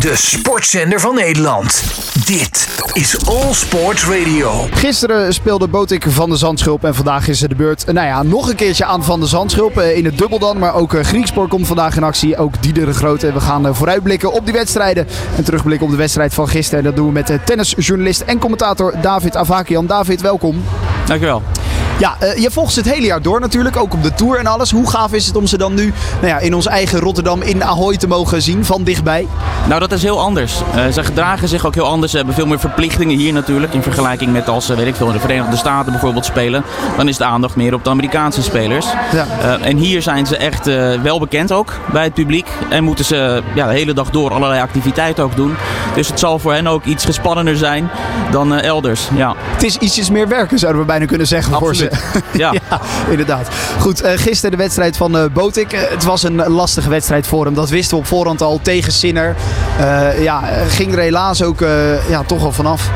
De sportzender van Nederland. Dit is All Sports Radio. Gisteren speelde Botik van de Zandschulp en vandaag is het de beurt. Nou ja, nog een keertje aan van de Zandschulp eh, in het dubbel dan. Maar ook eh, Griekspoor komt vandaag in actie. Ook Dieder de Grote. We gaan eh, vooruitblikken op die wedstrijden. En terugblikken op de wedstrijd van gisteren. Dat doen we met de tennisjournalist en commentator David Avakian. David, welkom. Dankjewel. Ja, uh, je volgt ze het hele jaar door natuurlijk, ook op de Tour en alles. Hoe gaaf is het om ze dan nu nou ja, in ons eigen Rotterdam in Ahoy te mogen zien, van dichtbij? Nou, dat is heel anders. Uh, ze gedragen zich ook heel anders. Ze hebben veel meer verplichtingen hier natuurlijk. In vergelijking met als ze, weet ik veel, in de Verenigde Staten bijvoorbeeld spelen. Dan is de aandacht meer op de Amerikaanse spelers. Ja. Uh, en hier zijn ze echt wel bekend ook bij het publiek. En moeten ze ja, de hele dag door allerlei activiteiten ook doen. Dus het zal voor hen ook iets gespannender zijn dan elders. Ja. Het is ietsjes meer werken, zouden we bijna kunnen zeggen Absoluut. voor ze. Ja. ja. inderdaad. Goed, uh, gisteren de wedstrijd van uh, Botik. Uh, het was een lastige wedstrijd voor hem. Dat wisten we op voorhand al tegen Sinner. ja, ging er helaas ook ja, toch al vanaf.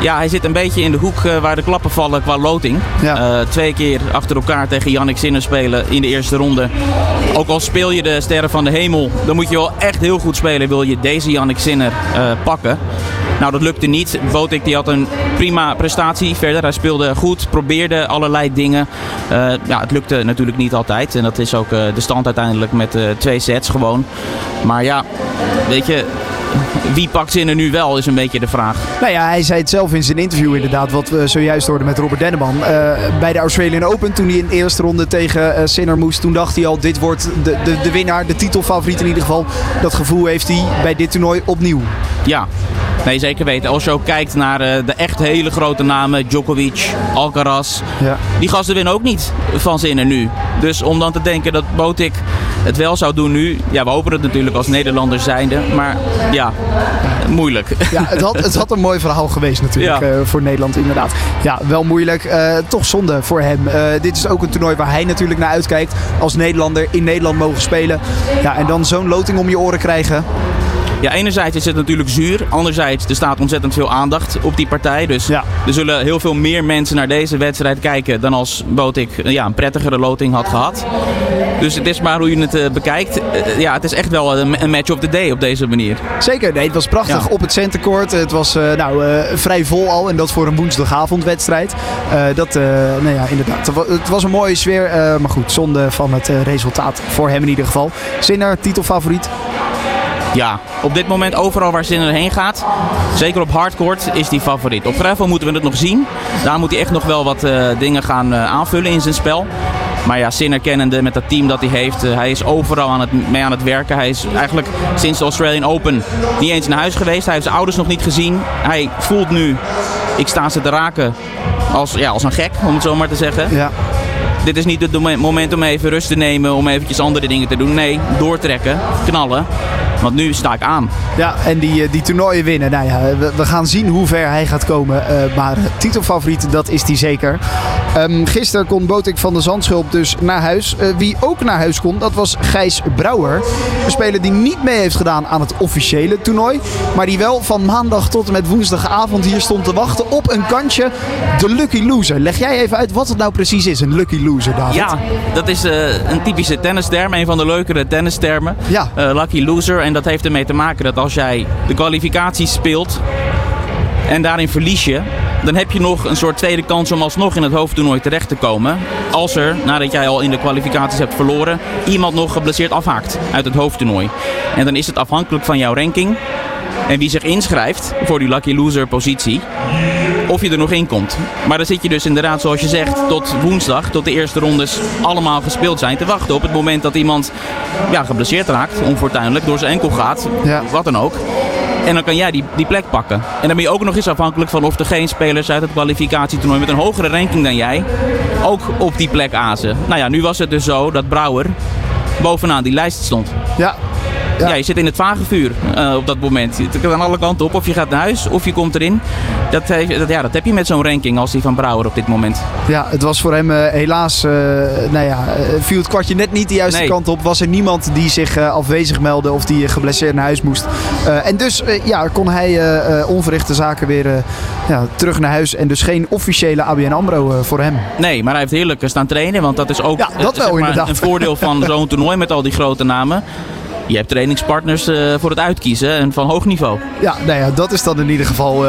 Ja, hij zit een beetje in de hoek waar de klappen vallen qua loting. Ja. twee keer achter elkaar tegen Jannik Sinner spelen in de eerste ronde. Ook al speel je de Sterren van de Hemel, dan moet je wel echt heel goed spelen. Wil je deze Jannik Sinner pakken. Nou, dat lukte niet. Botik die had een prima prestatie verder. Hij speelde goed, probeerde allerlei dingen. Uh, ja, het lukte natuurlijk niet altijd. En dat is ook uh, de stand uiteindelijk met uh, twee sets gewoon. Maar ja, weet je, wie pakt ze er nu wel, is een beetje de vraag. Nou ja, hij zei het zelf in zijn interview inderdaad, wat we zojuist hoorden met Robert Denneman. Uh, bij de Australian Open, toen hij in de eerste ronde tegen uh, Sinner moest, toen dacht hij al, dit wordt de, de, de winnaar, de titelfavoriet in ieder geval. Dat gevoel heeft hij bij dit toernooi opnieuw. Ja, Nee, zeker weten. Als je ook kijkt naar uh, de echt hele grote namen, Djokovic, Alcaraz. Ja. Die gasten winnen ook niet van zinnen nu. Dus om dan te denken dat Botik het wel zou doen nu. Ja, we hopen het natuurlijk als Nederlanders zijnde. Maar ja, moeilijk. Ja, het had, het had een mooi verhaal geweest natuurlijk ja. uh, voor Nederland inderdaad. Ja, wel moeilijk. Uh, toch zonde voor hem. Uh, dit is ook een toernooi waar hij natuurlijk naar uitkijkt. Als Nederlander in Nederland mogen spelen. Ja, en dan zo'n loting om je oren krijgen. Ja, enerzijds is het natuurlijk zuur. Anderzijds, er staat ontzettend veel aandacht op die partij. Dus ja. er zullen heel veel meer mensen naar deze wedstrijd kijken dan als Botik ja, een prettigere loting had gehad. Dus het is maar hoe je het uh, bekijkt. Uh, ja, het is echt wel een, een, match of the day op deze manier. Zeker, nee, het was prachtig ja. op het centercourt. Het was uh, nou, vrij vol al en dat voor een woensdagavondwedstrijd. dat, nou ja, inderdaad. Het was een mooie sfeer, maar goed, zonde van het resultaat voor hem in ieder geval. Zinner, titelfavoriet? Ja, op dit moment overal waar Sinner heen gaat, zeker op hardcourt, is die favoriet. Op gravel moeten we het nog zien. Daar moet hij echt nog wel wat uh, dingen gaan uh, aanvullen in zijn spel. Maar ja, Sinner kennende met dat team dat hij heeft, uh, hij is overal aan het, mee aan het werken. Hij is eigenlijk sinds de Australian Open niet eens naar huis geweest. Hij heeft zijn ouders nog niet gezien. Hij voelt nu, ik sta ze te raken als, ja, als een gek, om het zo maar te zeggen. Ja dit is niet het moment om even rust te nemen, om eventjes andere dingen te doen. Nee, doortrekken, knallen. Want nu sta ik aan. Ja, en die, die toernooien winnen. Nou ja, we, we gaan zien hoe ver hij gaat komen. Uh, maar titelfavoriet, dat is hij zeker. Um, gisteren kon Botik van de Zandschulp dus naar huis. Uh, wie ook naar huis kon, dat was Gijs Brouwer. Een speler die niet mee heeft gedaan aan het officiële toernooi. Maar die wel van maandag tot en met woensdagavond hier stond te wachten op een kantje. De Lucky Loser. Leg jij even uit wat het nou precies is, een Lucky Loser, David? Ja, dat is uh, een typische tennisterm. Een van de leukere tennistermen. Ja. Uh, lucky Loser. En dat heeft ermee te maken dat als jij de kwalificaties speelt en daarin verlies je, dan heb je nog een soort tweede kans om alsnog in het hoofdtoernooi terecht te komen. Als er, nadat jij al in de kwalificaties hebt verloren, iemand nog geblesseerd afhaakt uit het hoofdtoernooi. En dan is het afhankelijk van jouw ranking en wie zich inschrijft voor die lucky loser positie, of je er nog in komt. Maar dan zit je dus inderdaad, zoals je zegt, tot woensdag, tot de eerste rondes allemaal gespeeld zijn, te wachten op het moment dat iemand ja, geblesseerd raakt, onfortuinlijk, door zijn enkel gaat, ja. wat dan ook. En dan kan jij die, die plek pakken. En dan ben je ook nog eens afhankelijk van of er geen spelers uit het kwalificatietoernooi met een hogere ranking dan jij ook op die plek azen. Nou ja, nu was het dus zo dat Brouwer bovenaan die lijst stond. Ja, ja. ja. je zit in het vage vuur uh, op dat moment. Het kan aan alle kanten op. Of je gaat naar huis of je komt erin. Dat, dat, ja, dat heb je met zo'n ranking als die van Brouwer op dit moment. Ja, het was voor hem uh, helaas, uh, nou ja, viel het kwartje net niet de juiste nee. kant op. Was er niemand die zich afwezig meldde of die geblesseerd naar huis moest. En dus ja, kon hij onverrichte zaken weer ja, terug naar huis. En dus geen officiële ABN AMRO voor hem. Nee, maar hij heeft heerlijk staan trainen. Want dat is ook ja, dat wel, zeg maar, inderdaad. een voordeel van zo'n toernooi met al die grote namen. je hebt trainingspartners voor het uitkiezen en van hoog niveau. Ja, nou ja, dat is dan in ieder geval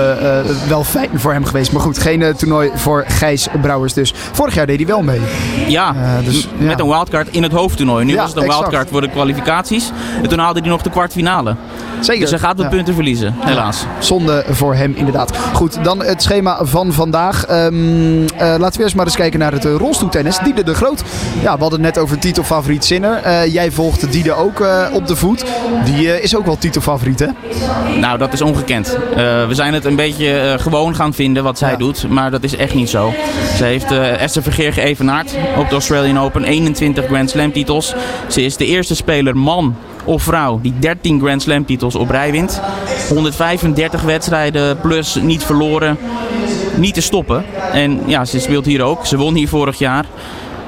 wel fijn voor hem geweest. Maar goed, geen toernooi voor Gijs Brouwers dus. Vorig jaar deed hij wel mee. Ja, dus, met een wildcard in het hoofdtoernooi. Nu was het een wildcard voor de kwalificaties. En toen haalde hij nog de kwartfinale. Zeker. Dus hij gaat wat punten verliezen, helaas. Zonde voor hem inderdaad. Goed, dan het schema van vandaag. Um, laten we eerst maar eens kijken naar het uh, rolstoeltennis. Diede de Groot. Ja, we hadden het net over titelfavoriet Zinner. Uh, jij volgt Diede ook op de voet. Die is ook wel titelfavoriet, hè? Nou, dat is ongekend. we zijn het een beetje gewoon gaan vinden wat zij doet. Maar dat is echt niet zo. Ze heeft Esther Vergeer geëvenaard op de Australian Open. 21 Grand Slam titels. Ze is de eerste speler man of vrouw die 13 Grand Slam titels op rij wint. 135 wedstrijden plus niet verloren. Niet te stoppen. En ja, ze speelt hier ook. Ze won hier vorig jaar.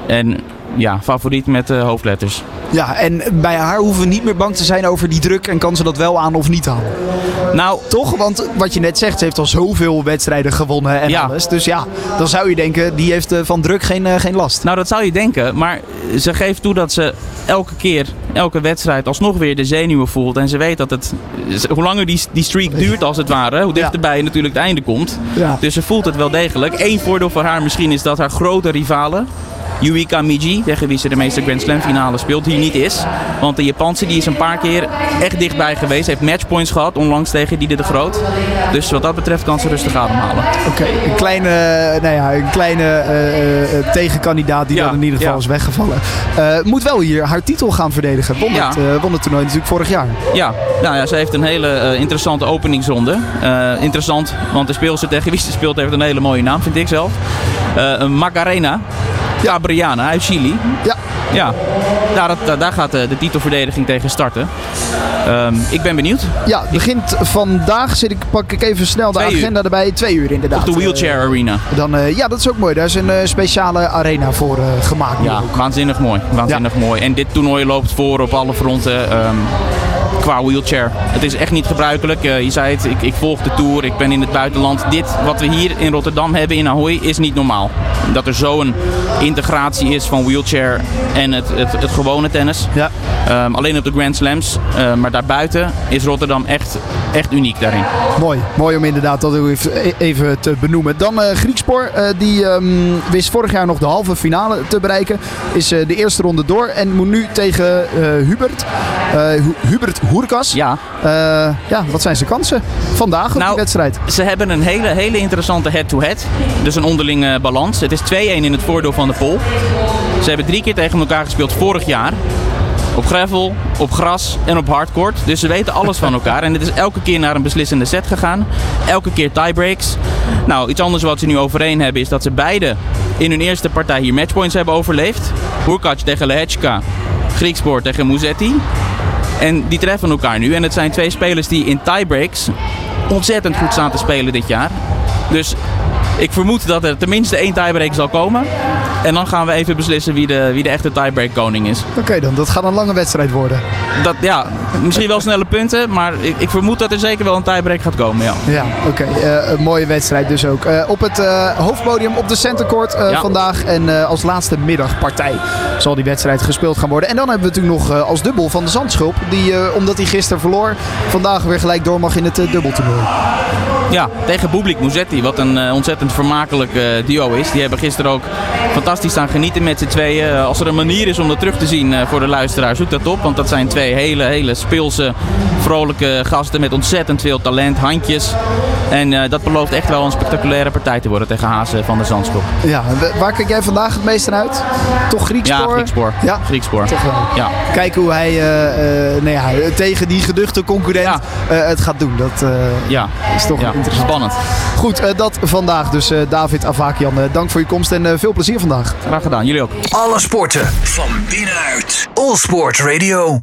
En ja, favoriet met uh, hoofdletters. Ja, en bij haar hoeven we niet meer bang te zijn over die druk en kan ze dat wel aan of niet aan. Nou, toch? Want wat je net zegt, ze heeft al zoveel wedstrijden gewonnen en alles. Dus ja, dan zou je denken, die heeft eh, van druk geen, uh, geen last. Nou, dat zou je denken. Maar ze geeft toe dat ze elke keer, elke wedstrijd alsnog weer de zenuwen voelt. En ze weet dat het, hoe langer die, die streak duurt als het ware, hoe dichterbij ja. natuurlijk het einde komt. Ja. Dus ze voelt het wel degelijk. Eén voordeel voor haar misschien is dat haar grote rivalen, Yuika Miji, tegen wie ze de meeste Grand Slam finale speelt, hier niet is. Want de Japanse die is een paar keer echt dichtbij geweest. Heeft matchpoints gehad, onlangs tegen Diede de Groot. Dus wat dat betreft kan ze rustig ademhalen. Oké, een kleine, nou ja, een kleine uh, tegenkandidaat die dan in ieder geval is weggevallen. Uh, moet wel hier haar titel gaan verdedigen. Won, het, won het toernooi natuurlijk vorig jaar. Ja, nou ja ze heeft een hele interessante openingsronde. interessant, want de speelster tegen wie ze speelt heeft een hele mooie naam, vind ik zelf. Macarena. Ja, Brianna uit Chili. Ja. Ja, daar, daar gaat de, de titelverdediging tegen starten. Um, ik ben benieuwd. Ja, het begint vandaag, zit ik, pak ik even snel de agenda erbij. Twee uur inderdaad. Op de Wheelchair uh, Arena. Dan, uh, ja, dat is ook mooi. Daar is een uh, speciale arena voor gemaakt. Ja, waanzinnig mooi. Waanzinnig ja. mooi. En dit toernooi loopt voor op alle fronten. Um, qua wheelchair. Het is echt niet gebruikelijk. Uh, je zei het, ik, ik, volg de Tour, ik ben in het buitenland. Dit wat we hier in Rotterdam hebben in Ahoy is niet normaal. Dat er zo'n integratie is van wheelchair en het, het, het gewone tennis. Ja. Um, alleen op de Grand Slams. Uh, maar daarbuiten is Rotterdam echt, echt uniek daarin. Mooi, mooi om inderdaad dat even te benoemen. Dan uh, Griekspoor, uh, die um, wist vorig jaar nog de halve finale te bereiken. Is de eerste ronde door en moet nu tegen Hubert. Hubert Hoerkas. Ja. ja, wat zijn zijn kansen vandaag op nou, die wedstrijd? Ze hebben een hele, hele interessante head-to-head. Dus een onderlinge balans. Het is 2-1 in het voordeel van de Pol. Ze hebben drie keer tegen elkaar gespeeld vorig jaar. Op gravel, op gras en op hardcourt. Dus ze weten alles van elkaar. En het is elke keer naar een beslissende set gegaan. Elke keer tiebreaks. Nou, iets anders wat ze nu overeen hebben is dat ze beide in hun eerste partij hier matchpoints hebben overleefd. Hurkac tegen Lehechka, Griekspoor tegen Musetti. En die treffen elkaar nu. En het zijn twee spelers die in tiebreaks ontzettend goed staan te spelen dit jaar. Dus ik vermoed dat er tenminste één tiebreak zal komen. En dan gaan we even beslissen wie de, wie de echte tiebreak koning is. Oké dan, dat gaat een lange wedstrijd worden. Dat, ja, misschien wel snelle punten, maar ik, ik vermoed dat er zeker wel een tiebreak gaat komen. Ja, ja oké. Eh, een mooie wedstrijd dus ook. Uh, op het uh, hoofdpodium op de centercourt ja. vandaag. En als laatste middagpartij zal die wedstrijd gespeeld gaan worden. En dan hebben we natuurlijk nog als dubbel van de Zandschulp. Die, omdat hij gisteren verloor, vandaag weer gelijk door mag in het dubbeltoernooi. Ja, tegen Bublik Muzetti, wat een uh, ontzettend vermakelijk uh, duo is. Die hebben gisteren ook fantastisch staan genieten met z'n tweeën. Uh, als er een manier is om dat terug te zien voor de luisteraar, zoek dat op. Want dat zijn twee hele, hele speelse, vrolijke gasten met ontzettend veel talent, handjes. En dat belooft echt wel een spectaculaire partij te worden tegen Hazen van de Zandschop. Ja, waar kijk jij vandaag het meest naar uit? Toch Griekspoor? Ja, Griekspoor. Ja, Griekspoor. Toch wel. Ja. Kijken hoe hij nou ja, tegen die geduchte concurrent het gaat doen. Dat ja. is toch ja. Spannend. Goed, uh, dat vandaag dus uh, David Avakian. Uh, dank voor je komst en veel plezier vandaag. Graag gedaan, jullie ook. Alle sporten van binnenuit. All Sport Radio.